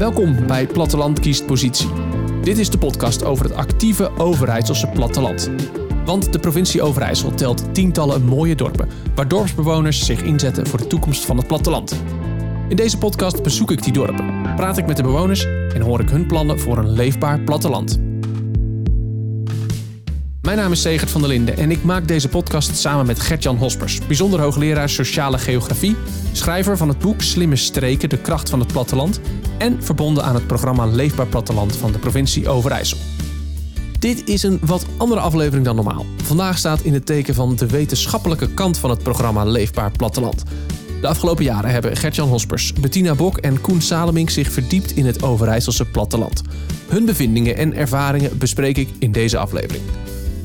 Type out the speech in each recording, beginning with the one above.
Welkom bij Platteland kiest positie. Dit is de podcast over het actieve Overijsselse platteland. Want de provincie Overijssel telt tientallen mooie dorpen, waar dorpsbewoners zich inzetten voor de toekomst van het platteland. In deze podcast bezoek ik die dorpen, praat ik met de bewoners en hoor ik hun plannen voor een leefbaar platteland. Mijn naam is Segert van der Linden en ik maak deze podcast samen met Gertjan Hospers, bijzonder hoogleraar sociale geografie, schrijver van het boek Slimme Streken, de kracht van het platteland en verbonden aan het programma Leefbaar Platteland van de provincie Overijssel. Dit is een wat andere aflevering dan normaal. Vandaag staat in het teken van de wetenschappelijke kant van het programma Leefbaar Platteland. De afgelopen jaren hebben Gertjan Hospers, Bettina Bok en Koen Salemink zich verdiept in het Overijsselse platteland. Hun bevindingen en ervaringen bespreek ik in deze aflevering.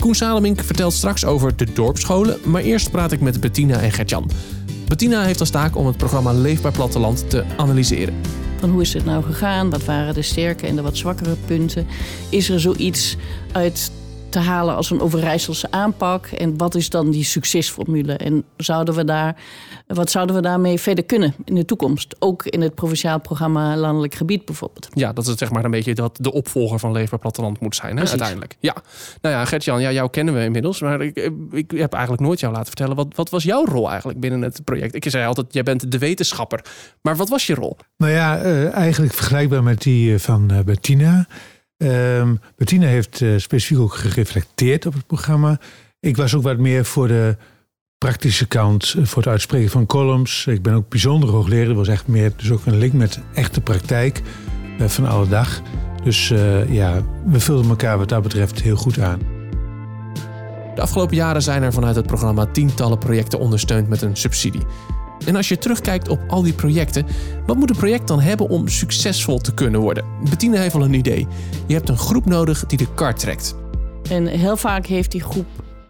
Koen Salemink vertelt straks over de dorpsscholen, maar eerst praat ik met Bettina en Gertjan. Bettina heeft als taak om het programma Leefbaar Platteland te analyseren. Van hoe is het nou gegaan? Wat waren de sterke en de wat zwakkere punten? Is er zoiets uit te halen als een Overijsselse aanpak? En wat is dan die succesformule? En zouden we daar, wat zouden we daarmee verder kunnen in de toekomst? Ook in het provinciaal programma Landelijk Gebied bijvoorbeeld. Ja, dat het zeg maar een beetje dat de opvolger van Leefbaar Platteland moet zijn, hè, Precies. uiteindelijk. Ja, nou ja, Gertjan, ja, jou kennen we inmiddels, maar ik, ik heb eigenlijk nooit jou laten vertellen. Wat, wat was jouw rol eigenlijk binnen het project? Ik zei altijd, jij bent de wetenschapper. Maar wat was je rol? Nou ja, eh, eigenlijk vergelijkbaar met die eh, van eh, Bettina. Ehm, Bettina heeft eh, specifiek ook gereflecteerd op het programma. Ik was ook wat meer voor de praktische kant, eh, voor het uitspreken van columns. Ik ben ook bijzonder hoogleraar. Dat was echt meer dus ook een link met echte praktijk eh, van alle dag. Dus ja, we vulden elkaar wat dat betreft heel goed aan. De afgelopen jaren zijn er vanuit het programma tientallen projecten ondersteund met een subsidie. En als je terugkijkt op al die projecten, wat moet een project dan hebben om succesvol te kunnen worden? Bettina heeft al een idee. Je hebt een groep nodig die de kar trekt. En heel vaak heeft die groep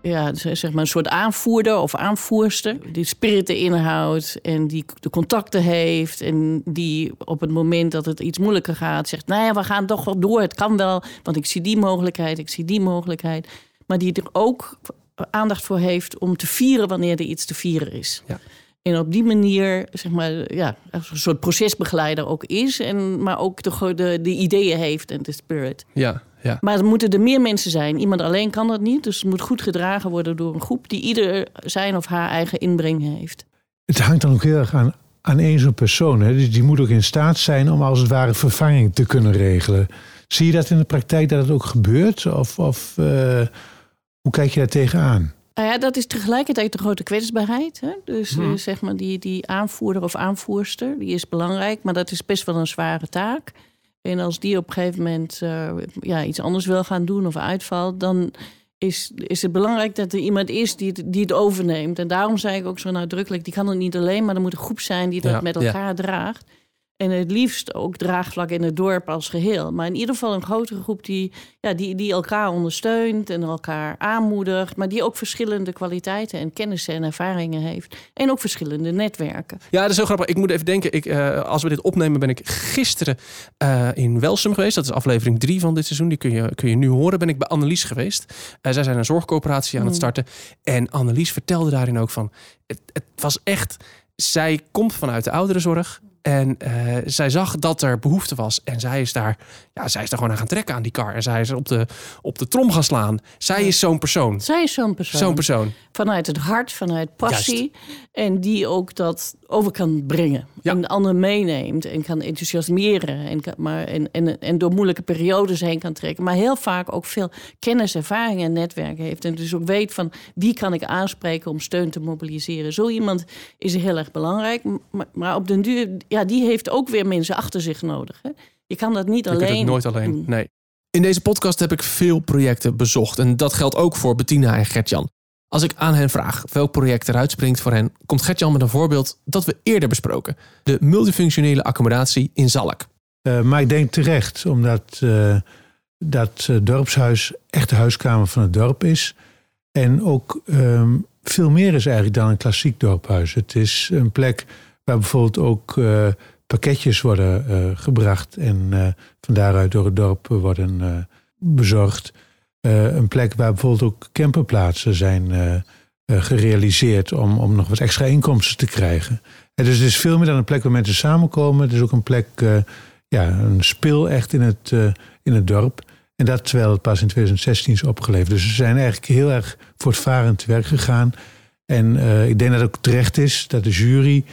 ja, zeg maar een soort aanvoerder of aanvoerster. Die spirit erin houdt en die de contacten heeft. En die op het moment dat het iets moeilijker gaat zegt... nou ja, we gaan toch wel door, het kan wel. Want ik zie die mogelijkheid, ik zie die mogelijkheid. Maar die er ook aandacht voor heeft om te vieren wanneer er iets te vieren is. Ja. En op die manier, zeg maar, ja, als een soort procesbegeleider ook is. En, maar ook de, de, de ideeën heeft en de spirit. Ja, ja. Maar er moeten er meer mensen zijn. Iemand alleen kan dat niet. Dus het moet goed gedragen worden door een groep die ieder zijn of haar eigen inbreng heeft. Het hangt dan ook heel erg aan, aan één zo'n persoon. Hè. Dus die moet ook in staat zijn om als het ware vervanging te kunnen regelen. Zie je dat in de praktijk dat het ook gebeurt? Of, of eh, hoe kijk je daar tegenaan? Nou ja, dat is tegelijkertijd de grote kwetsbaarheid. Hè? Dus Hmm. eh, zeg maar die, die aanvoerder of aanvoerster, die is belangrijk. Maar dat is best wel een zware taak. En als die op een gegeven moment eh, ja, iets anders wil gaan doen of uitvalt... dan is, is het belangrijk dat er iemand is die het, die het overneemt. En daarom zei ik ook zo nadrukkelijk... die kan het niet alleen, maar er moet een groep zijn die dat Ja, met ja. elkaar draagt. En het liefst ook draagvlak in het dorp als geheel. Maar in ieder geval een grotere groep die, ja, die, die elkaar ondersteunt en elkaar aanmoedigt. Maar die ook verschillende kwaliteiten en kennissen en ervaringen heeft. En ook verschillende netwerken. Ja, dat is heel grappig. Ik moet even denken, ik, eh, als we dit opnemen ben ik gisteren eh, in Welsum geweest. Dat is aflevering drie van dit seizoen. Die kun je, kun je nu horen. Ben ik bij Annelies geweest. Eh, zij zijn een zorgcoöperatie aan het Mm. starten. En Annelies vertelde daarin ook van... Het, het was echt... Zij komt vanuit de ouderenzorg. En eh, zij zag dat er behoefte was. En zij is daar, ja, zij is daar gewoon aan gaan trekken aan die kar. En zij is op de, op de trom gaan slaan. Zij is zo'n persoon. Zij is zo'n persoon. Zo'n persoon. Vanuit het hart, vanuit passie. En die ook dat over kan brengen. Ja. En de ander meeneemt en kan enthousiasmeren. En, kan- maar, en, en, en door moeilijke periodes heen kan trekken. Maar heel vaak ook veel kennis, ervaring en netwerk heeft. En dus ook weet van wie kan ik aanspreken om steun te mobiliseren. Zo iemand is heel erg belangrijk. Maar, maar op den duur, ja, die heeft ook weer mensen achter zich nodig. Hè? Je kan dat niet Je alleen. het nooit alleen. doen. Nee. In deze podcast heb ik veel projecten bezocht. En dat geldt ook voor Bettina en Gertjan. Als ik aan hen vraag welk project eruit springt voor hen, komt Gertjan met een voorbeeld dat we eerder besproken: de multifunctionele accommodatie in Zalk. Eh, maar ik denk terecht, omdat eh, dat eh, dorpshuis echt de huiskamer van het dorp is. En ook ehm, veel meer is eigenlijk dan een klassiek dorphuis. Het is een plek waar bijvoorbeeld ook eh, pakketjes worden eh, gebracht en eh, van daaruit door het dorp worden bezorgd. Een plek waar bijvoorbeeld ook camperplaatsen zijn gerealiseerd om, om nog wat extra inkomsten te krijgen. En dus het is veel meer dan een plek waar mensen samenkomen. Het is ook een plek ja, een spil echt in het, in het dorp. En dat terwijl het pas in 2016 is opgeleverd. Dus ze zijn eigenlijk heel erg voortvarend te werk gegaan. En ik denk dat het ook terecht is dat de jury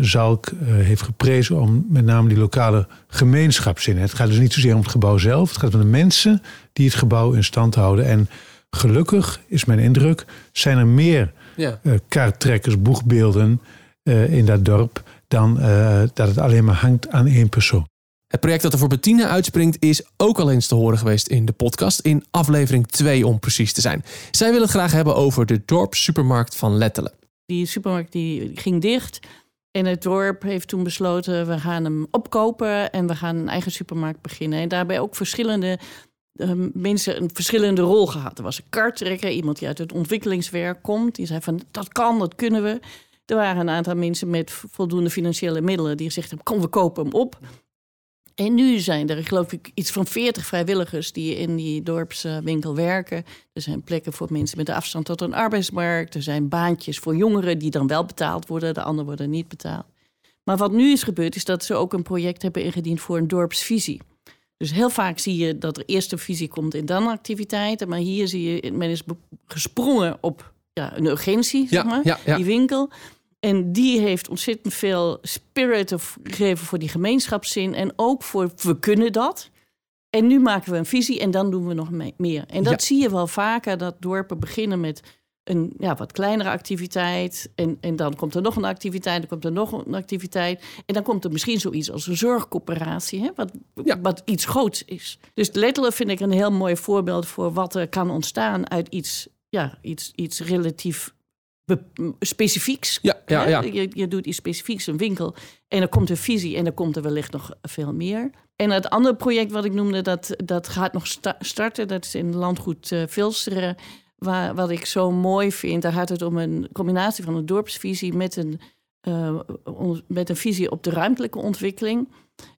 Zalk heeft geprezen om met name die lokale gemeenschapszin. Het gaat dus niet zozeer om het gebouw zelf. Het gaat om de mensen die het gebouw in stand houden. En gelukkig, is mijn indruk, zijn er meer ja. uh, kaarttrekkers, boegbeelden uh, in dat dorp dan uh, dat het alleen maar hangt aan één persoon. Het project dat er voor Bettina uitspringt is ook al eens te horen geweest in de podcast, in aflevering 2 om precies te zijn. Zij willen het graag hebben over de dorpssupermarkt van Lettelen. Die supermarkt die ging dicht en het dorp heeft toen besloten, we gaan hem opkopen en we gaan een eigen supermarkt beginnen. En daarbij ook verschillende uh, mensen een verschillende rol gehad. Er was een karttrekker, iemand die uit het ontwikkelingswerk komt. Die zei van, dat kan, dat kunnen we. Er waren een aantal mensen met voldoende financiële middelen... die gezegd hebben, kom, we kopen hem op. En nu zijn er, geloof ik, iets van 40 vrijwilligers die in die dorpswinkel werken. Er zijn plekken voor mensen met afstand tot een arbeidsmarkt. Er zijn baantjes voor jongeren die dan wel betaald worden, de anderen worden niet betaald. Maar wat nu is gebeurd, is dat ze ook een project hebben ingediend voor een dorpsvisie. Dus heel vaak zie je dat er eerst een visie komt en dan activiteiten. Maar hier zie je, men is gesprongen op ja, een urgentie, zeg maar, die winkel. En die heeft ontzettend veel spirit gegeven voor die gemeenschapszin. En ook voor we kunnen dat. En nu maken we een visie en dan doen we nog meer. En dat zie je wel vaker, dat dorpen beginnen met een ja, wat kleinere activiteit. En, en dan komt er nog een activiteit, dan komt er nog een activiteit. En dan komt er misschien zoiets als een zorgcoöperatie, hè, wat, wat iets groots is. Dus letterlijk vind ik een heel mooi voorbeeld voor wat er kan ontstaan uit iets, ja, iets, iets relatief specifieks. Ja, ja, ja. Je, je doet iets specifieks, een winkel. En er komt een visie en er komt er wellicht nog veel meer. En het andere project wat ik noemde, dat, dat gaat nog starten. Dat is in landgoed uh, Vilsteren. Waar, wat ik zo mooi vind, daar gaat het om een combinatie van een dorpsvisie met een, uh, met een visie op de ruimtelijke ontwikkeling.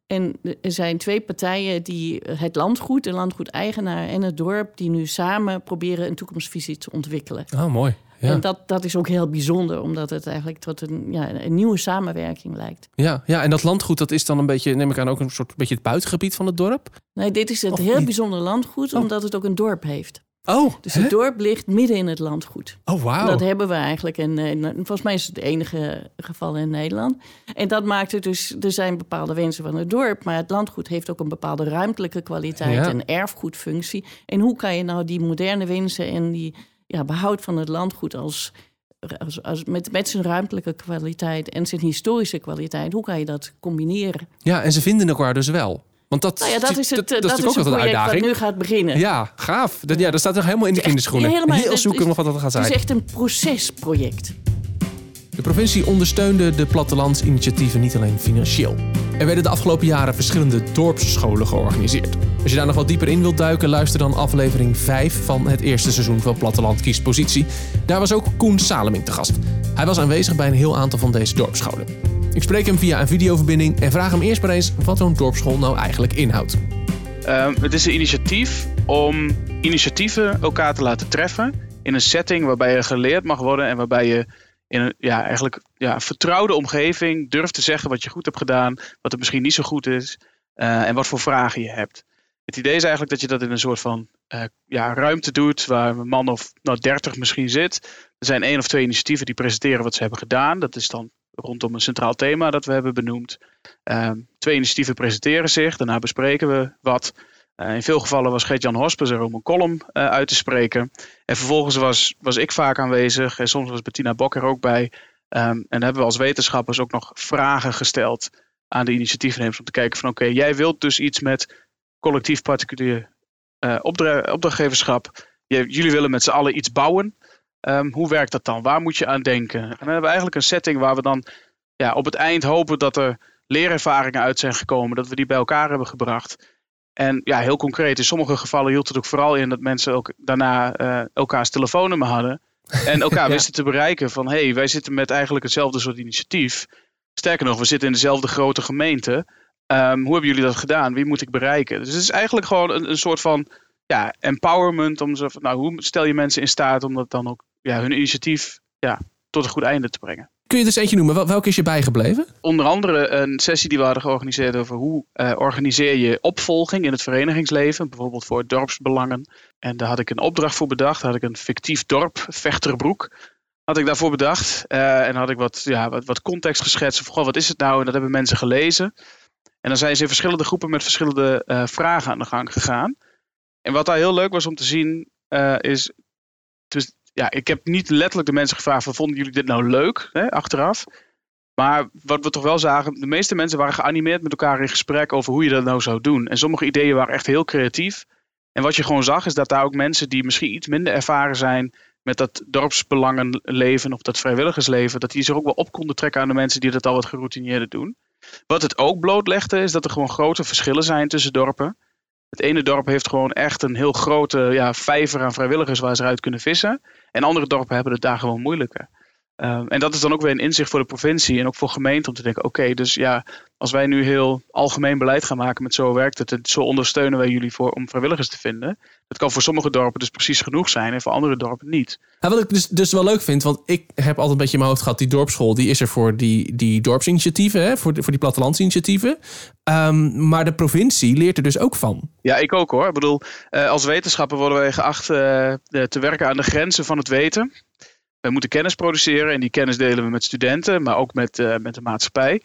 En er zijn twee partijen die het landgoed, de landgoedeigenaar en het dorp, die nu samen proberen een toekomstvisie te ontwikkelen. Oh, mooi. Ja. En dat, dat is ook heel bijzonder, omdat het eigenlijk tot een, ja, een nieuwe samenwerking lijkt. Ja, ja, en dat landgoed, dat is dan een beetje, neem ik aan, ook een soort beetje het buitengebied van het dorp? Nee, dit is het heel bijzonder landgoed, oh. omdat het ook een dorp heeft. Oh, dus het dorp ligt midden in het landgoed. Oh, wauw. Dat hebben we eigenlijk. En volgens mij is het het enige geval in Nederland. En dat maakt het dus. Er zijn bepaalde wensen van het dorp. Maar het landgoed heeft ook een bepaalde ruimtelijke kwaliteit en erfgoedfunctie. En hoe kan je nou die moderne wensen en die ja, behoud van het landgoed als, als, als met, met zijn ruimtelijke kwaliteit en zijn historische kwaliteit, hoe kan je dat combineren? Ja, en ze vinden elkaar dus wel. Want dat, nou ja, dat is het, dat, dat, is, ook een project wat nu gaat beginnen. Ja, gaaf. Dat, ja, dat staat toch helemaal in de kinderschoenen. Helemaal, Heel zoeken nog wat dat gaat zijn. Het is echt een procesproject. De provincie ondersteunde de plattelandsinitiatieven niet alleen financieel. Er werden de afgelopen jaren verschillende dorpsscholen georganiseerd. Als je daar nog wat dieper in wilt duiken, luister dan aflevering 5 van het eerste seizoen van Platteland kiest positie. Daar was ook Koen Saleming te gast. Hij was aanwezig bij een heel aantal van deze dorpsscholen. Ik spreek hem via een videoverbinding en vraag hem eerst maar eens wat zo'n dorpsschool nou eigenlijk inhoudt. Um, het is een initiatief om initiatieven elkaar te laten treffen in een setting waarbij er geleerd mag worden en waarbij je in een ja, eigenlijk ja, vertrouwde omgeving durft te zeggen wat je goed hebt gedaan, wat er misschien niet zo goed is uh, en wat voor vragen je hebt. Het idee is eigenlijk dat je dat in een soort van uh, ja, ruimte doet waar een man of nou, 30 misschien zit. Er zijn één of twee initiatieven die presenteren wat ze hebben gedaan. Dat is dan rondom een centraal thema dat we hebben benoemd. Uh, twee initiatieven presenteren zich, daarna bespreken we wat. Uh, in veel gevallen was Gert-Jan Hospes er om een column uh, uit te spreken. En vervolgens was, was ik vaak aanwezig en soms was Bettina Bok er ook bij. Um, en hebben we als wetenschappers ook nog vragen gesteld aan de initiatiefnemers om te kijken van oké, jij wilt dus iets met collectief particulier uh, opdrachtgeverschap. jullie willen met z'n allen iets bouwen. Um, hoe werkt dat dan? Waar moet je aan denken? En dan hebben we eigenlijk een setting waar we dan ja, op het eind hopen dat er leerervaringen uit zijn gekomen. Dat we die bij elkaar hebben gebracht. En ja, heel concreet, in sommige gevallen hield het ook vooral in dat mensen ook daarna uh, elkaars telefoonnummer hadden. En elkaar wisten te bereiken van hé, hey, wij zitten met eigenlijk hetzelfde soort initiatief. Sterker nog, we zitten in dezelfde grote gemeente. Um, hoe hebben jullie dat gedaan? Wie moet ik bereiken? Dus het is eigenlijk gewoon een, een soort van ja, empowerment. Om zo, nou, hoe stel je mensen in staat om dat dan ook ja, hun initiatief ja, tot een goed einde te brengen? Kun je dus eentje noemen? Welke is je bijgebleven? Onder andere een sessie die we hadden georganiseerd over hoe uh, organiseer je opvolging in het verenigingsleven. Bijvoorbeeld voor dorpsbelangen. En daar had ik een opdracht voor bedacht. Had ik een fictief dorp, Vechterbroek, had ik daarvoor bedacht. Uh, en had ik wat, ja, wat, context geschetst. Of, wat is het nou? En dat hebben mensen gelezen. En dan zijn ze in verschillende groepen met verschillende uh, vragen aan de gang gegaan. En wat daar heel leuk was om te zien, is. Dus, ja, ik heb niet letterlijk de mensen gevraagd: van, vonden jullie dit nou leuk? Hè, achteraf. Maar wat we toch wel zagen, de meeste mensen waren geanimeerd met elkaar in gesprek over hoe je dat nou zou doen. En sommige ideeën waren echt heel creatief. En wat je gewoon zag, is dat daar ook mensen die misschien iets minder ervaren zijn met dat dorpsbelangenleven of dat vrijwilligersleven, dat die zich ook wel op konden trekken aan de mensen die dat al wat geroutineerder doen. Wat het ook blootlegde, is dat er gewoon grote verschillen zijn tussen dorpen. Het ene dorp heeft gewoon echt een heel grote ja, vijver aan vrijwilligers waar ze eruit kunnen vissen. En andere dorpen hebben het daar gewoon moeilijker. Um, en dat is dan ook weer een inzicht voor de provincie en ook voor gemeenten om te denken: oké, dus ja, als wij nu heel algemeen beleid gaan maken met zo werkt het, en zo ondersteunen wij jullie voor om vrijwilligers te vinden. Dat kan voor sommige dorpen dus precies genoeg zijn en voor andere dorpen niet. Ja, wat ik dus, dus wel leuk vind, want ik heb altijd een beetje in mijn hoofd gehad: die dorpsschool die is er voor die, die dorpsinitiatieven, hè, voor, voor die plattelandsinitiatieven. Um, maar de provincie leert er dus ook van. Ja, ik ook hoor. Ik bedoel, uh, als wetenschapper worden wij geacht uh, te werken aan de grenzen van het weten. We moeten kennis produceren en die kennis delen we met studenten, maar ook met, uh, met de maatschappij.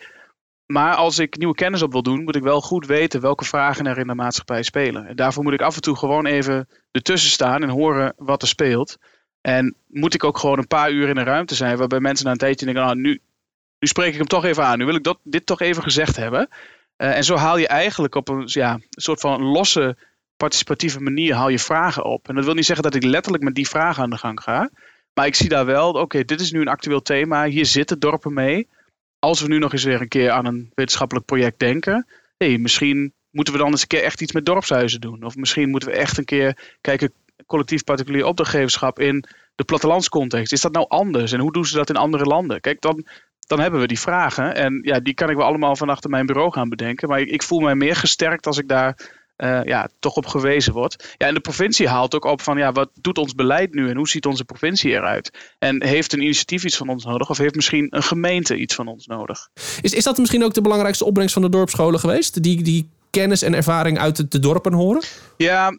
Maar als ik nieuwe kennis op wil doen, moet ik wel goed weten welke vragen er in de maatschappij spelen. En daarvoor moet ik af en toe gewoon even ertussen staan en horen wat er speelt. En moet ik ook gewoon een paar uur in een ruimte zijn waarbij mensen na een tijdje denken, nou, nu, nu spreek ik hem toch even aan. Nu wil ik dat, dit toch even gezegd hebben. Uh, en zo haal je eigenlijk op een, ja, soort van losse participatieve manier haal je vragen op. En dat wil niet zeggen dat ik letterlijk met die vragen aan de gang ga. Maar ik zie daar wel, oké, dit is nu een actueel thema. Hier zitten dorpen mee. Als we nu nog eens weer een keer aan een wetenschappelijk project denken. hey, misschien moeten we dan eens een keer echt iets met dorpshuizen doen. Of misschien moeten we echt een keer kijken, collectief particulier opdrachtgeverschap in de plattelandscontext. Is dat nou anders? En hoe doen ze dat in andere landen? Kijk, dan, dan hebben we die vragen. En ja, die kan ik wel allemaal van achter mijn bureau gaan bedenken. Maar ik, ik voel mij meer gesterkt als ik daar uh, ja, toch op gewezen wordt. Ja, en de provincie haalt ook op van ja, wat doet ons beleid nu en hoe ziet onze provincie eruit? En heeft een initiatief iets van ons nodig of heeft misschien een gemeente iets van ons nodig? Is, is dat misschien ook de belangrijkste opbrengst van de dorpsscholen geweest? Die, die kennis en ervaring uit de, de dorpen horen? Ja,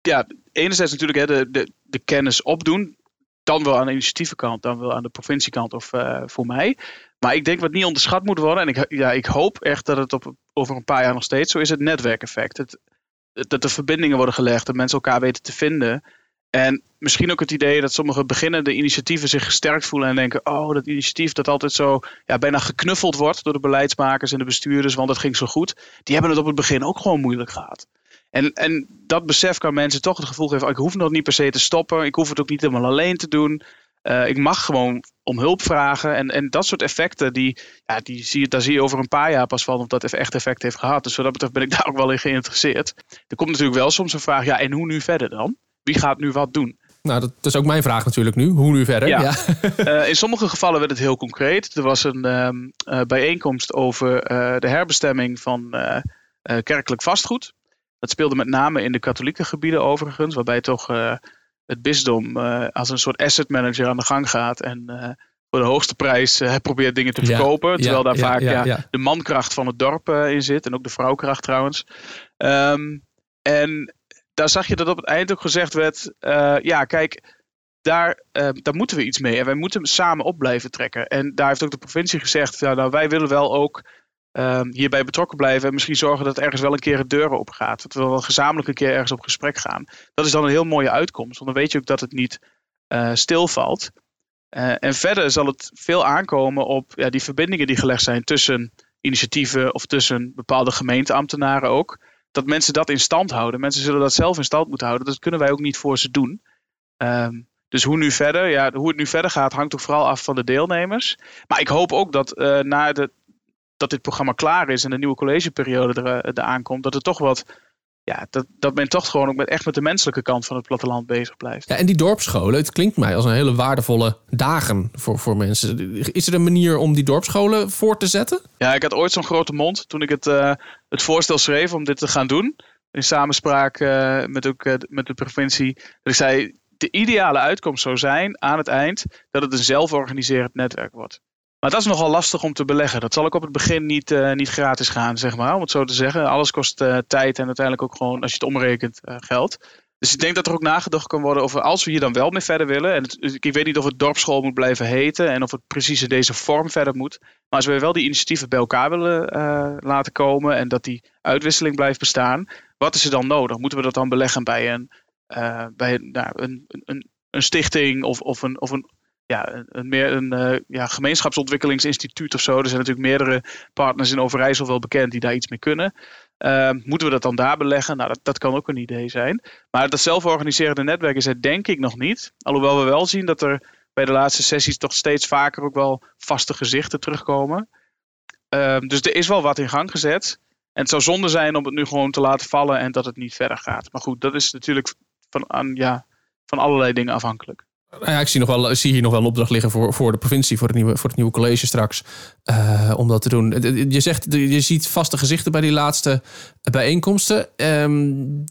ja, enerzijds natuurlijk hè, de, de, de kennis opdoen. Dan wel aan de initiatievenkant, dan wel aan de provinciekant of uh, voor mij. Maar ik denk wat niet onderschat moet worden, en ik, ja, ik hoop echt dat het op, over een paar jaar nog steeds zo is, het netwerkeffect. Dat er verbindingen worden gelegd, dat mensen elkaar weten te vinden. En misschien ook het idee dat sommige beginnende initiatieven zich gesterkt voelen en denken: oh, dat initiatief dat altijd zo ja, bijna geknuffeld wordt door de beleidsmakers en de bestuurders, want het ging zo goed. Die hebben het op het begin ook gewoon moeilijk gehad. En, en dat besef kan mensen toch het gevoel geven: ik hoef nog niet per se te stoppen, ik hoef het ook niet helemaal alleen te doen. Uh, ik mag gewoon om hulp vragen. En, en dat soort effecten, die, ja, die zie je, daar zie je over een paar jaar pas van of dat echt effect heeft gehad. Dus wat dat betreft ben ik daar ook wel in geïnteresseerd. Er komt natuurlijk wel soms een vraag, ja, en hoe nu verder dan? Wie gaat nu wat doen? Nou, dat is ook mijn vraag natuurlijk nu. Hoe nu verder? Ja. uh, in sommige gevallen werd het heel concreet. Er was een um, uh, bijeenkomst over de herbestemming van kerkelijk vastgoed. Dat speelde met name in de katholieke gebieden overigens, waarbij toch het bisdom uh, als een soort asset manager aan de gang gaat en uh, voor de hoogste prijs uh, probeert dingen te verkopen. Ja, terwijl daar vaak ja, de mankracht van het dorp in zit en ook de vrouwkracht trouwens. Um, en daar zag je dat op het eind ook gezegd werd: ja, kijk. Daar, daar moeten we iets mee en wij moeten samen op blijven trekken. En daar heeft ook de provincie gezegd: ja, nou, wij willen wel ook um, hierbij betrokken blijven. En misschien zorgen dat ergens wel een keer de deur open gaat. Dat we wel gezamenlijk een keer ergens op gesprek gaan. Dat is dan een heel mooie uitkomst. Want dan weet je ook dat het niet uh, stilvalt. Uh, en verder zal het veel aankomen op ja, die verbindingen die gelegd zijn tussen initiatieven of tussen bepaalde gemeenteambtenaren ook. Dat mensen dat in stand houden. Mensen zullen dat zelf in stand moeten houden. Dat kunnen wij ook niet voor ze doen. Um, dus hoe nu verder? Ja, hoe het nu verder gaat hangt ook vooral af van de deelnemers. Maar ik hoop ook dat uh, na de dat dit programma klaar is en de nieuwe collegeperiode er, er aankomt, dat het toch wat. Ja, dat, dat men toch gewoon ook met, echt met de menselijke kant van het platteland bezig blijft. Ja, en die dorpsscholen, het klinkt mij als een hele waardevolle dagen voor, voor mensen. Is er een manier om die dorpsscholen voor te zetten? Ja, ik had ooit zo'n grote mond toen ik het, uh, het voorstel schreef om dit te gaan doen. In samenspraak uh, met, ook, uh, met de provincie. Dat ik zei, de ideale uitkomst zou zijn aan het eind dat het een zelforganiserend netwerk wordt. Maar dat is nogal lastig om te beleggen. Dat zal ook op het begin niet, uh, niet gratis gaan, zeg maar. Om het zo te zeggen. Alles kost uh, tijd en uiteindelijk ook gewoon, als je het omrekent, uh, geld. Dus ik denk dat er ook nagedacht kan worden over als we hier dan wel mee verder willen. En ik weet niet of het dorpsschool moet blijven heten en of het precies in deze vorm verder moet. Maar als we wel die initiatieven bij elkaar willen laten komen en dat die uitwisseling blijft bestaan, wat is er dan nodig? Moeten we dat dan beleggen bij een, bij nou, een, een, een stichting of, of, een, of een ja, een, meer een uh, ja, gemeenschapsontwikkelingsinstituut of zo. Er zijn natuurlijk meerdere partners in Overijssel wel bekend die daar iets mee kunnen. Uh, moeten we dat dan daar beleggen? Nou, dat, dat kan ook een idee zijn. Maar dat zelforganiserende netwerk is er denk ik nog niet. Alhoewel we wel zien dat er bij de laatste sessies toch steeds vaker ook wel vaste gezichten terugkomen. Uh, dus er is wel wat in gang gezet. En het zou zonde zijn om het nu gewoon te laten vallen en dat het niet verder gaat. Maar goed, dat is natuurlijk van, aan, ja, van allerlei dingen afhankelijk. Nou ja, ik zie, zie hier nog wel een opdracht liggen voor, voor de provincie, voor het nieuwe, voor het nieuwe college straks. Uh, om dat te doen. Je zegt, je ziet vaste gezichten bij die laatste bijeenkomsten. Um,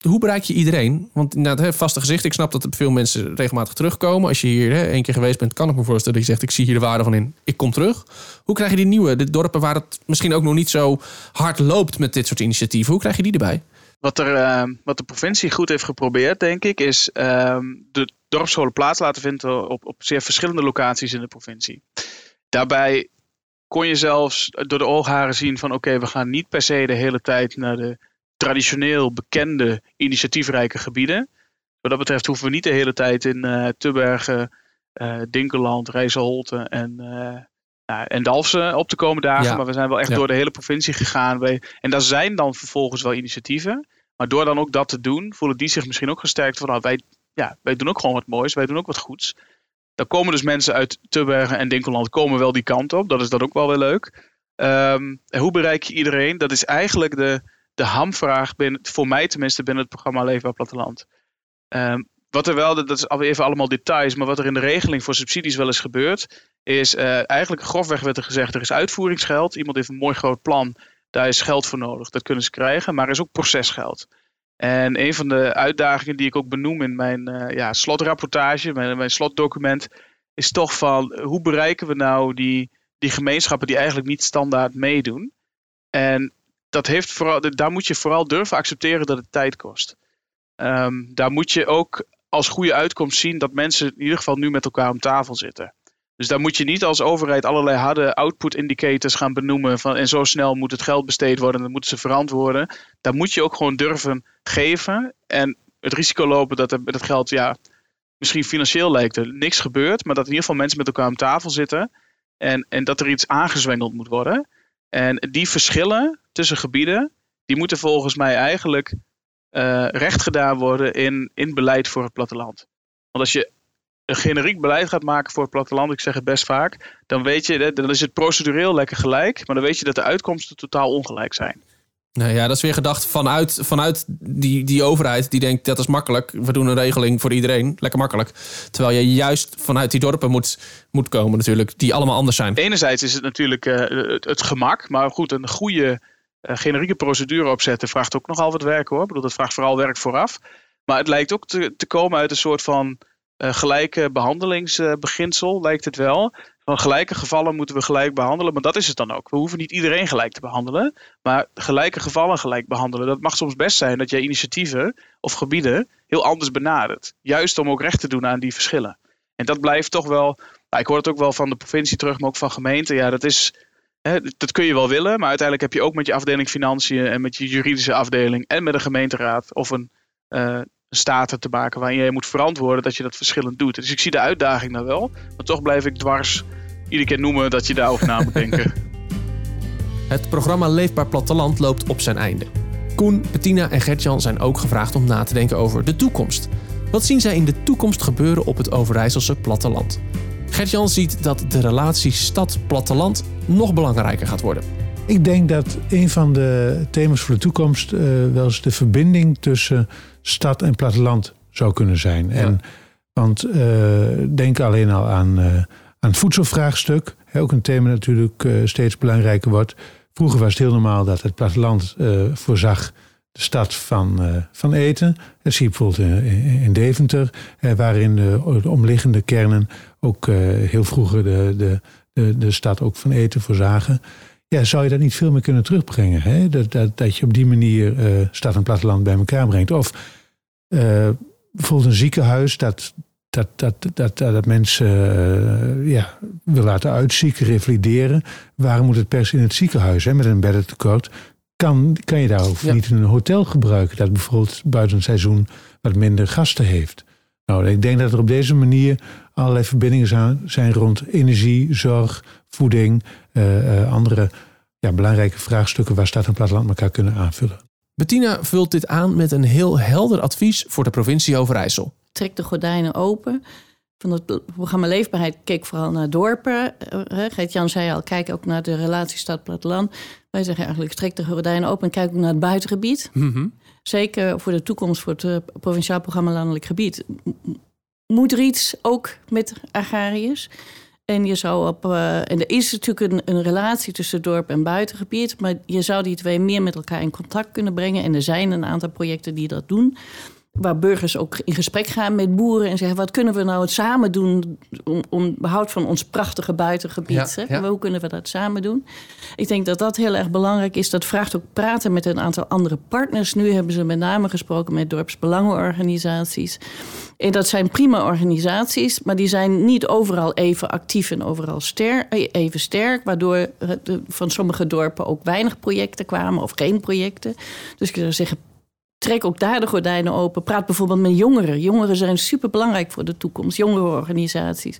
hoe bereik je iedereen? Want nou, het vaste gezicht, ik snap dat veel mensen regelmatig terugkomen. Als je hier hè, één keer geweest bent, kan ik me voorstellen dat je zegt: Ik zie hier de waarde van in, ik kom terug. Hoe krijg je die nieuwe, de dorpen waar het misschien ook nog niet zo hard loopt met dit soort initiatieven, hoe krijg je die erbij? Wat, er, uh, wat de provincie goed heeft geprobeerd, denk ik, is uh, de dorpsscholen plaats laten vinden op, op zeer verschillende locaties in de provincie. Daarbij kon je zelfs door de oogharen zien van oké, we gaan niet per se de hele tijd naar de traditioneel bekende initiatiefrijke gebieden. Wat dat betreft hoeven we niet de hele tijd in uh, Tubbergen, uh, Dinkeland, Rijsselholte en, uh, nou, en Dalfsen op te komen dagen. Ja. Maar we zijn wel echt ja. door de hele provincie gegaan. En daar zijn dan vervolgens wel initiatieven. Maar door dan ook dat te doen, voelen die zich misschien ook gesterkt van nou, wij, ja, wij doen ook gewoon wat moois, wij doen ook wat goeds. Dan komen dus mensen uit Tubbergen en Dinkeland komen wel die kant op. Dat is dan ook wel weer leuk. Um, en hoe bereik je iedereen? Dat is eigenlijk de, de hamvraag, binnen, voor mij tenminste, binnen het programma Leefbaar Platteland. Um, wat er wel, dat is even allemaal details, maar wat er in de regeling voor subsidies wel eens gebeurt, is uh, eigenlijk grofweg werd er gezegd, er is uitvoeringsgeld. Iemand heeft een mooi groot plan, daar is geld voor nodig. Dat kunnen ze krijgen, maar er is ook procesgeld. En een van de uitdagingen die ik ook benoem in mijn uh, ja, slotrapportage, mijn, mijn slotdocument, is toch van hoe bereiken we nou die, die gemeenschappen die eigenlijk niet standaard meedoen. En dat heeft vooral, daar moet je vooral durven accepteren dat het tijd kost. Um, daar moet je ook als goede uitkomst zien dat mensen in ieder geval nu met elkaar om tafel zitten. Dus daar moet je niet als overheid allerlei harde output indicators gaan benoemen. Van, en zo snel moet het geld besteed worden en dan moeten ze verantwoorden. Daar moet je ook gewoon durven geven. En het risico lopen dat er met het geld, ja, misschien financieel lijkt er niks gebeurt. Maar dat in ieder geval mensen met elkaar om tafel zitten. En, en dat er iets aangezwengeld moet worden. En die verschillen tussen gebieden, die moeten volgens mij eigenlijk uh, recht gedaan worden in, in beleid voor het platteland. Want als je een generiek beleid gaat maken voor het platteland, ik zeg het best vaak, dan weet je, dan is het procedureel lekker gelijk, maar dan weet je dat de uitkomsten totaal ongelijk zijn. Nou ja, dat is weer gedacht vanuit, vanuit die, die overheid die denkt dat is makkelijk. We doen een regeling voor iedereen, lekker makkelijk. Terwijl je juist vanuit die dorpen moet, moet komen natuurlijk, die allemaal anders zijn. Enerzijds is het natuurlijk uh, het, het, gemak, maar goed, een goede uh, generieke procedure opzetten vraagt ook nogal wat werk hoor. Ik bedoel, dat vraagt vooral werk vooraf. Maar het lijkt ook te, te komen uit een soort van gelijke behandelingsbeginsel, lijkt het wel. Van gelijke gevallen moeten we gelijk behandelen, maar dat is het dan ook. We hoeven niet iedereen gelijk te behandelen, maar gelijke gevallen gelijk behandelen. Dat mag soms best zijn dat jij initiatieven of gebieden heel anders benadert. Juist om ook recht te doen aan die verschillen. En dat blijft toch wel, ik hoor het ook wel van de provincie terug, maar ook van gemeenten. Ja, dat is, hè, dat kun je wel willen, maar uiteindelijk heb je ook met je afdeling financiën en met je juridische afdeling en met een gemeenteraad of een, uh, staten te maken waarin je moet verantwoorden dat je dat verschillend doet. Dus ik zie de uitdaging daar wel, maar toch blijf ik dwars iedere keer noemen dat je daarover na moet denken. Het programma Leefbaar Platteland loopt op zijn einde. Koen, Bettina en Gertjan zijn ook gevraagd om na te denken over de toekomst. Wat zien zij in de toekomst gebeuren op het Overijsselse platteland? Gertjan ziet dat de relatie stad-platteland nog belangrijker gaat worden. Ik denk dat een van de thema's voor de toekomst uh, wel eens de verbinding tussen stad en platteland zou kunnen zijn. Ja. En, want uh, denk alleen al aan, uh, aan het voedselvraagstuk. Ook een thema natuurlijk steeds belangrijker wordt. Vroeger was het heel normaal dat het platteland voorzag de stad van, van eten. Dat zie je bijvoorbeeld in, in Deventer, waarin de, de, omliggende kernen ook heel vroeger de, de, de, de stad ook van eten voorzagen. Ja, zou je dat niet veel meer kunnen terugbrengen? Hè? Dat, dat, dat je op die manier uh, stad en platteland bij elkaar brengt. Of uh, bijvoorbeeld een ziekenhuis dat, dat, dat, dat, dat, mensen uh, ja, wil laten uitzieken, revalideren. Waarom moet het pers in het ziekenhuis hè, met een beddentekort? Kan, kan je daar ook niet een hotel gebruiken dat bijvoorbeeld buiten het seizoen wat minder gasten heeft? Nou, ik denk dat er op deze manier allerlei verbindingen zijn rond energie, zorg, voeding, uh, uh, andere ja, belangrijke vraagstukken waar stad en platteland elkaar kunnen aanvullen. Bettina vult dit aan met een heel helder advies voor de provincie Overijssel. Trek de gordijnen open. Van het programma Leefbaarheid keek vooral naar dorpen. Uh, Geert-Jan zei al, kijk ook naar de relatie stad-platteland. Wij zeggen eigenlijk, trek de gordijnen open en kijk ook naar het buitengebied. Mm -hmm. Zeker voor de toekomst, voor het provinciaal programma Landelijk Gebied. Moet er iets ook met agrariërs? En je zou op. Uh, en er is natuurlijk een, een, relatie tussen dorp en buitengebied. Maar je zou die twee meer met elkaar in contact kunnen brengen. En er zijn een aantal projecten die dat doen. Waar burgers ook in gesprek gaan met boeren en zeggen: wat kunnen we nou samen doen om, om behoud van ons prachtige buitengebied? Ja, ja. Hoe kunnen we dat samen doen? Ik denk dat dat heel erg belangrijk is. Dat vraagt ook praten met een aantal andere partners. Nu hebben ze met name gesproken met dorpsbelangenorganisaties. En dat zijn prima organisaties, maar die zijn niet overal even actief en overal sterk, even sterk. Waardoor van sommige dorpen ook weinig projecten kwamen of geen projecten. Dus ik zou zeggen, trek ook daar de gordijnen open. Praat bijvoorbeeld met jongeren. Jongeren zijn superbelangrijk voor de toekomst. Jongerenorganisaties.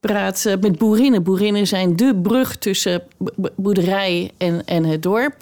Praat eh, met boerinnen. Boerinnen zijn de brug tussen boerderij en, en het dorp.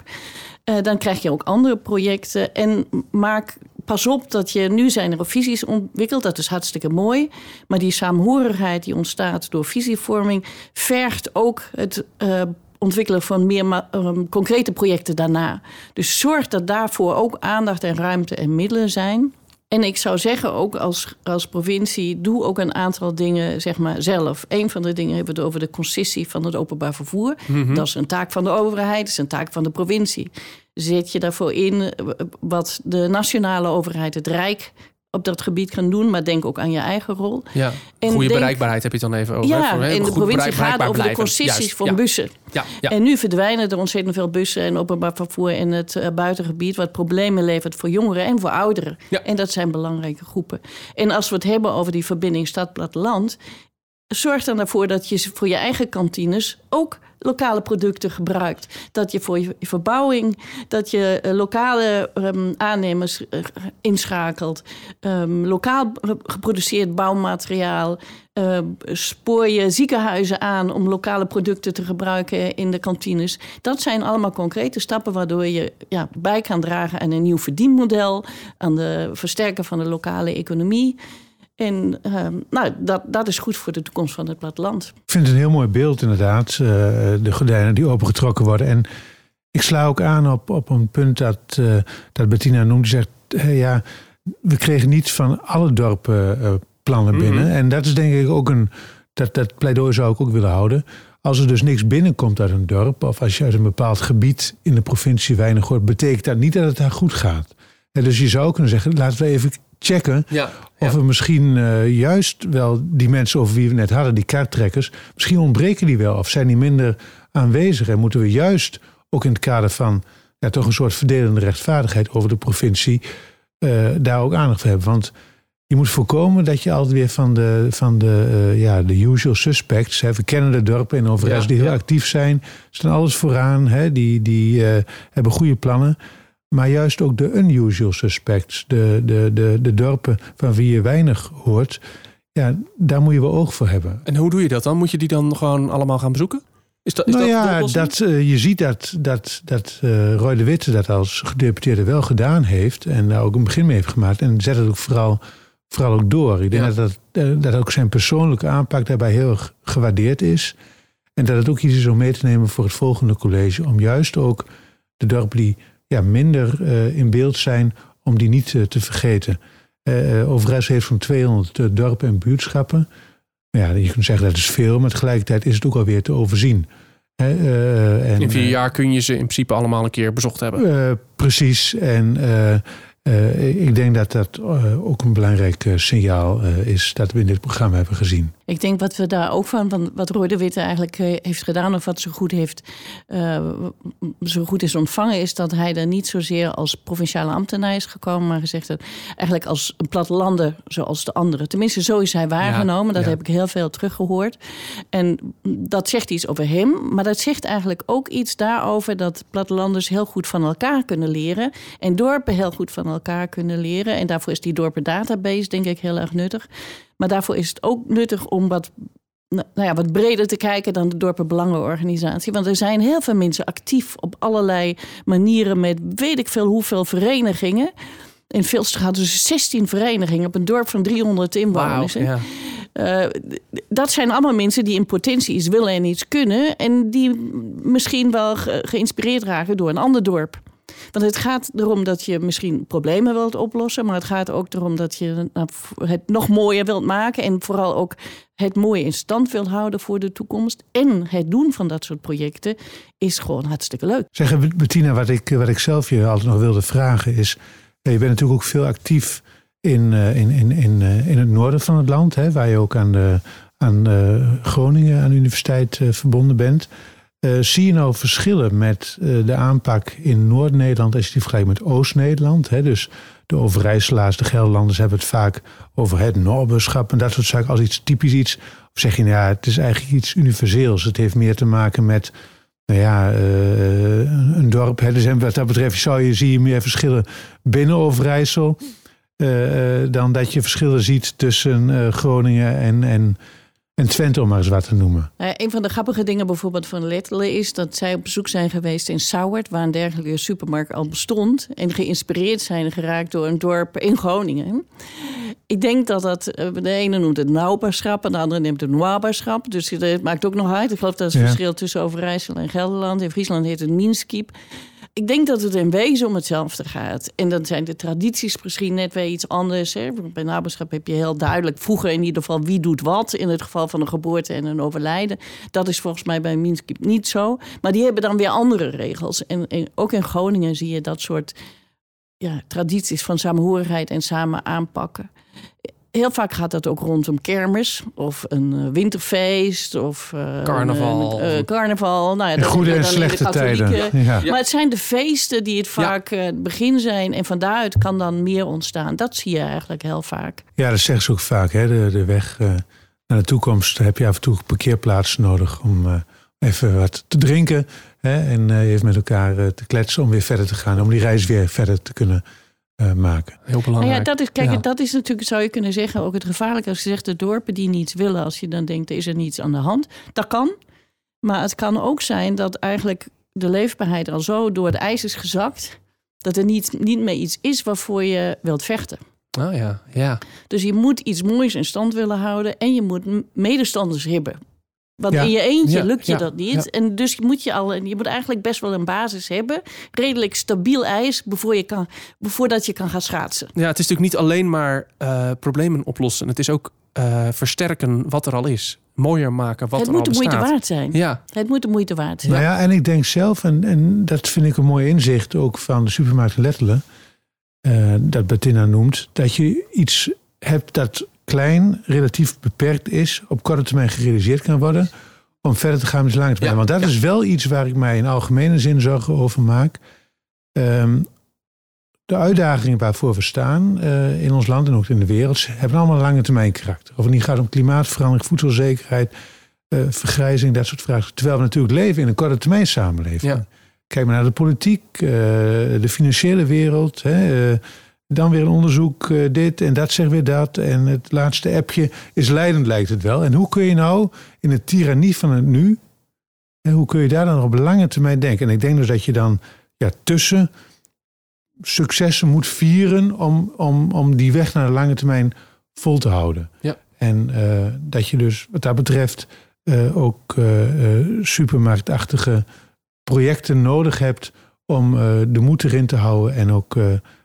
Uh, dan krijg je ook andere projecten. En maak pas op dat je. Nu zijn er visies ontwikkeld. Dat is hartstikke mooi. Maar die saamhorigheid die ontstaat door visievorming. vergt ook het uh, ontwikkelen van meer um, concrete projecten daarna. Dus zorg dat daarvoor ook aandacht en ruimte en middelen zijn. En ik zou zeggen, ook als, als provincie, doe ook een aantal dingen zeg maar, zelf. Een van de dingen hebben we het over de concessie van het openbaar vervoer. Mm-hmm. Dat is een taak van de overheid, dat is een taak van de provincie. Zet je daarvoor in wat de nationale overheid, het Rijk, op dat gebied kan doen, maar denk ook aan je eigen rol. Ja, en goede bereikbaarheid heb je het dan even over. Ja, en de provincie gaat over blijven. de concessies van bussen. Ja, ja, En nu verdwijnen er ontzettend veel bussen en openbaar vervoer in het uh, buitengebied, wat problemen levert voor jongeren en voor ouderen. Ja. En dat zijn belangrijke groepen. En als we het hebben over die verbinding stad-platteland, zorg dan ervoor dat je voor je eigen kantines ook lokale producten gebruikt. Dat je voor je verbouwing, dat je uh, lokale um, aannemers uh, inschakelt. Um, lokaal geproduceerd bouwmateriaal. Uh, spoor je ziekenhuizen aan om lokale producten te gebruiken in de kantines. Dat zijn allemaal concrete stappen waardoor je ja, bij kan dragen aan een nieuw verdienmodel, aan de versterken van de lokale economie. En uh, nou, dat, dat is goed voor de toekomst van het platteland. Ik vind het een heel mooi beeld inderdaad. Uh, de gordijnen die opengetrokken worden. En ik sla ook aan op, op een punt dat, uh, dat Bettina noemde. zegt, hey, ja, we kregen niet van alle dorpen uh, plannen binnen. Mm -hmm. En dat is denk ik ook een... Dat, dat pleidooi zou ik ook willen houden. Als er dus niks binnenkomt uit een dorp... of als je uit een bepaald gebied in de provincie weinig hoort... betekent dat niet dat het daar goed gaat. En dus je zou kunnen zeggen, laten we even checken ja, of we misschien uh, juist wel die mensen over wie we net hadden, die kaarttrekkers, misschien ontbreken die wel of zijn die minder aanwezig en moeten we juist ook in het kader van ja, toch een soort verdelende rechtvaardigheid over de provincie uh, daar ook aandacht voor hebben. Want je moet voorkomen dat je altijd weer van de, van de, uh, ja, de usual suspects. Hè, we kennen de dorpen in Overijssel ja, die heel actief zijn. Staan alles vooraan. Hè, die die hebben goede plannen. Maar juist ook de unusual suspects, de, de, de, de dorpen van wie je weinig hoort, ja, daar moet je wel oog voor hebben. En hoe doe je dat dan? Moet je die dan gewoon allemaal gaan bezoeken? Is dat, is nou dat ja, dat, uh, je ziet dat, dat, dat uh, Roy de Witte dat als gedeputeerde wel gedaan heeft. En daar ook een begin mee heeft gemaakt. En zet het ook vooral, vooral ook door. Ik denk ja. dat, dat, uh, dat ook zijn persoonlijke aanpak daarbij heel erg gewaardeerd is. En dat het ook iets is om mee te nemen voor het volgende college. Om juist ook de dorpen die ja, minder uh, in beeld zijn, om die niet uh, te vergeten. Uh, Overijssel heeft zo'n 200 dorpen en buurtschappen. Ja, je kunt zeggen dat is veel, maar tegelijkertijd is het ook alweer te overzien. en, in vier jaar kun je ze in principe allemaal een keer bezocht hebben. precies. En ik denk dat dat ook een belangrijk signaal is dat we in dit programma hebben gezien. Ik denk wat we daar ook van, van wat Roy de Witte eigenlijk eh, heeft gedaan, of wat zo goed, heeft, uh, zo goed is ontvangen, is dat hij er niet zozeer als provinciale ambtenaar is gekomen, maar gezegd dat eigenlijk als een plattelander zoals de anderen. Tenminste, zo is hij waargenomen. dat heb ik heel veel teruggehoord. En dat zegt iets over hem, maar dat zegt eigenlijk ook iets daarover dat plattelanders heel goed van elkaar kunnen leren en dorpen heel goed van elkaar kunnen leren. En daarvoor is die dorpen database denk ik heel erg nuttig. Maar daarvoor is het ook nuttig om wat, nou ja, wat breder te kijken dan de dorpenbelangenorganisatie. Want er zijn heel veel mensen actief op allerlei manieren met weet ik veel hoeveel verenigingen. In Vilstra hadden ze 16 verenigingen op een dorp van 300 inwoners. Wow, ja. Uh, dat zijn allemaal mensen die in potentie iets willen en iets kunnen. En die misschien wel geïnspireerd raken door een ander dorp. Want het gaat erom dat je misschien problemen wilt oplossen, maar het gaat ook erom dat je nou, het nog mooier wilt maken en vooral ook het mooie in stand wilt houden voor de toekomst. En het doen van dat soort projecten is gewoon hartstikke leuk. Zeg Bettina, wat ik, wat ik zelf je altijd nog wilde vragen is, je bent natuurlijk ook veel actief in, eh, in, in, in, eh, in het noorden van het land, hè, waar je ook aan, de, aan Groningen, aan de universiteit verbonden bent. Uh, zie je nou verschillen met uh, de aanpak in Noord-Nederland als je die vergelijkt met Oost-Nederland? Dus de Overijsselaars, de Gelderlanders hebben het vaak over het Noorburschap en dat soort zaken als iets typisch iets. Of zeg je, nou ja, het is eigenlijk iets universeels. Het heeft meer te maken met, nou ja, uh, een dorp. Dus wat dat betreft zou je, zie je meer verschillen binnen Overijssel dan dat je verschillen ziet tussen Groningen en, en en Twente, om maar eens wat te noemen. Uh, een van de grappige dingen bijvoorbeeld van Lettelen is dat zij op bezoek zijn geweest in Sauwert, waar een dergelijke supermarkt al bestond. En geïnspireerd zijn geraakt door een dorp in Groningen. Ik denk dat dat, eh, de ene noemt het Nauberschap en de andere neemt het Noaberschap. Dus het maakt ook nog uit. Ik geloof dat het verschil tussen Overijssel en Gelderland. In Friesland heet het Minskiep. Ik denk dat het in wezen om hetzelfde gaat. En dan zijn de tradities misschien net weer iets anders. Hè? Bij naberschap heb je heel duidelijk vroeger in ieder geval wie doet wat. In het geval van een geboorte en een overlijden. Dat is volgens mij bij Minsk niet zo. Maar die hebben dan weer andere regels. En, en ook in Groningen zie je dat soort ja, tradities van samenhorigheid en samen aanpakken heel vaak gaat dat ook rondom kermis of een uh, winterfeest of uh, carnaval. Een, uh, carnaval. Nou ja, goede en slechte tijden. Ja. Maar het zijn de feesten die het vaak het begin zijn en van daaruit kan dan meer ontstaan. Dat zie je eigenlijk heel vaak. Ja, dat zeggen ze ook vaak. Hè? De, de weg naar de toekomst heb je af en toe parkeerplaatsen nodig om even wat te drinken. Hè? En even met elkaar te kletsen om weer verder te gaan. Om die reis weer verder te kunnen uh, maken. Heel belangrijk. Nou ja, dat is, kijk, dat is natuurlijk, zou je kunnen zeggen, ook het gevaarlijke. Als je zegt de dorpen die niets willen, als je dan denkt, er is er niets aan de hand. Dat kan. Maar het kan ook zijn dat eigenlijk de leefbaarheid al zo door het ijs is gezakt. Dat er niet, niet meer iets is waarvoor je wilt vechten. Oh ja, ja. Dus je moet iets moois in stand willen houden. En je moet medestanders hebben. Want in je eentje lukt je dat niet. En dus moet je al, je moet eigenlijk best wel een basis hebben. Redelijk stabiel ijs voor je kan, voordat je kan gaan schaatsen. Ja, het is natuurlijk niet alleen maar uh, problemen oplossen. Het is ook uh, versterken wat er al is. Mooier maken wat het er al bestaat. Het moet de moeite waard zijn. Ja. Het moet de moeite waard zijn. Nou ja, en ik denk zelf, en, en dat vind ik een mooi inzicht ook van de supermarkt Lettelen. Uh, dat Bettina noemt, dat je iets hebt dat klein, relatief beperkt is, op korte termijn gerealiseerd kan worden, om verder te gaan met lange termijn. Want dat is wel iets waar ik mij in algemene zin zorgen over maak. Um, de uitdagingen waarvoor we staan uh, in ons land en ook in de wereld hebben allemaal lange termijn karakter. Of het niet gaat om klimaatverandering, voedselzekerheid, uh, vergrijzing, dat soort vragen. Terwijl we natuurlijk leven in een korte termijn samenleving. Kijk maar naar de politiek, uh, de financiële wereld. Hè, dan weer een onderzoek, uh, dit en dat zegt weer dat. En het laatste appje is leidend, lijkt het wel. En hoe kun je nou in de tirannie van het nu, en hoe kun je daar dan op lange termijn denken? En ik denk dus dat je dan ja, tussen successen moet vieren om, om, om die weg naar de lange termijn vol te houden. Ja. En uh, dat je dus wat dat betreft uh, ook supermarktachtige projecten nodig hebt om de moed erin te houden en ook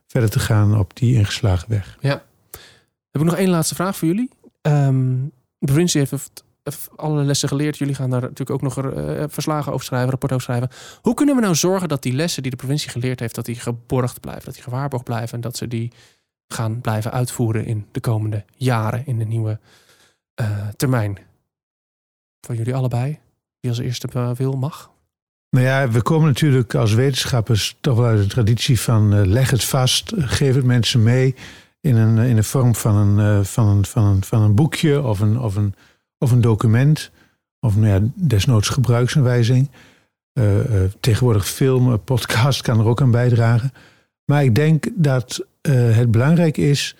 verder te gaan op die ingeslagen weg. Ja. Heb ik nog één laatste vraag voor jullie. Um, de provincie heeft alle lessen geleerd. Jullie gaan daar natuurlijk ook nog uh, verslagen over schrijven, rapport over schrijven. Hoe kunnen we nou zorgen dat die lessen die de provincie geleerd heeft, dat die geborgd blijven, dat die gewaarborgd blijven en dat ze die gaan blijven uitvoeren in de komende jaren in de nieuwe eh, termijn? Van jullie allebei? Wie als eerste eh, wil, mag. Nou ja, we komen natuurlijk als wetenschappers toch wel uit de traditie van eh, leg het vast, geef het mensen mee in een, in de vorm van een, eh, van een, van een, van een boekje of een, of een, of een document. Of nou ja, desnoods gebruiksaanwijzing. Eh, eh, tegenwoordig film, podcast kan er ook aan bijdragen. Maar ik denk dat het belangrijk is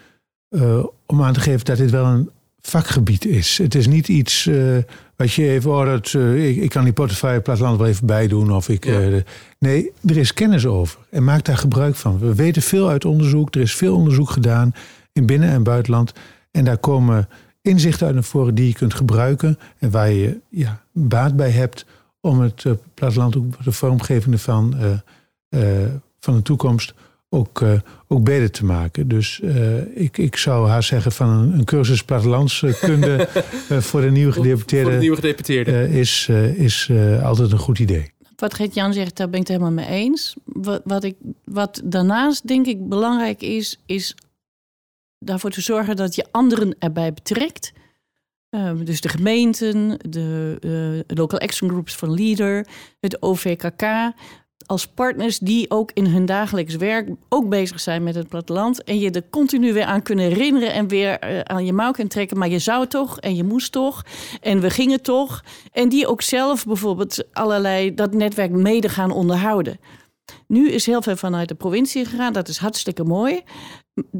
om aan te geven dat dit wel een vakgebied is. Het is niet iets eh, wat je even, oh, dat, eh, ik, ik kan die portefeuille platteland wel even bijdoen. Of ik, Ja. eh, nee, er is kennis over en maak daar gebruik van. We weten veel uit onderzoek. Er is veel onderzoek gedaan in binnen- en buitenland. En daar komen inzichten uit naar voren die je kunt gebruiken. En waar je ja, baat bij hebt om het platteland, ook de vormgeving eh, van de toekomst ook, eh, ook beter te maken. Dus eh, ik, ik zou haar zeggen van een, een cursus plattelandskunde eh, voor de nieuwe Voor de gedeputeerde nieuwe gedeputeerde. eh, is, eh, is eh, altijd een goed idee. Wat Gert-Jan zegt, daar ben ik het helemaal mee eens. Wat, wat, ik, wat daarnaast denk ik belangrijk is, is daarvoor te zorgen dat je anderen erbij betrekt. Eh, dus de gemeenten, de eh, local action groups van Leader, het OVKK. Als partners die ook in hun dagelijks werk ook bezig zijn met het platteland. En je er continu weer aan kunnen herinneren en weer eh, aan je mouw kunnen trekken. Maar je zou toch en je moest toch en we gingen toch. En die ook zelf bijvoorbeeld allerlei dat netwerk mede gaan onderhouden. Nu is heel veel vanuit de provincie gegaan. Dat is hartstikke mooi.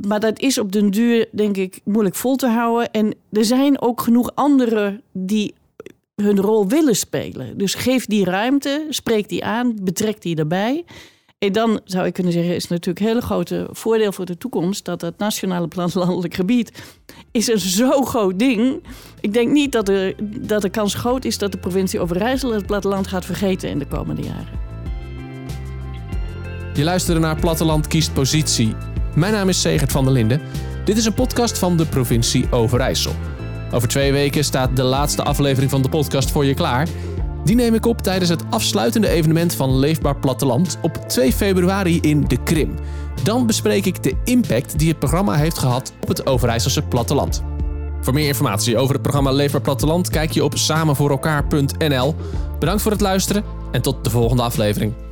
Maar dat is op den duur, denk ik, moeilijk vol te houden. En er zijn ook genoeg anderen die hun rol willen spelen. Dus geef die ruimte, spreek die aan, betrek die erbij. En dan zou ik kunnen zeggen, is natuurlijk een hele grote voordeel voor de toekomst dat het nationale plattelandelijk gebied is een zo groot ding. Ik denk niet dat de, dat de kans groot is dat de provincie Overijssel het platteland gaat vergeten in de komende jaren. Je luisterde naar Platteland kiest positie. Mijn naam is Segert van der Linden. Dit is een podcast van de provincie Overijssel. Over twee weken staat de laatste aflevering van de podcast voor je klaar. Die neem ik op tijdens het afsluitende evenement van Leefbaar Platteland op 2 februari in de Krim. Dan bespreek ik de impact die het programma heeft gehad op het Overijsselse platteland. Voor meer informatie over het programma Leefbaar Platteland kijk je op samenvoorelkaar.nl. Bedankt voor het luisteren en tot de volgende aflevering.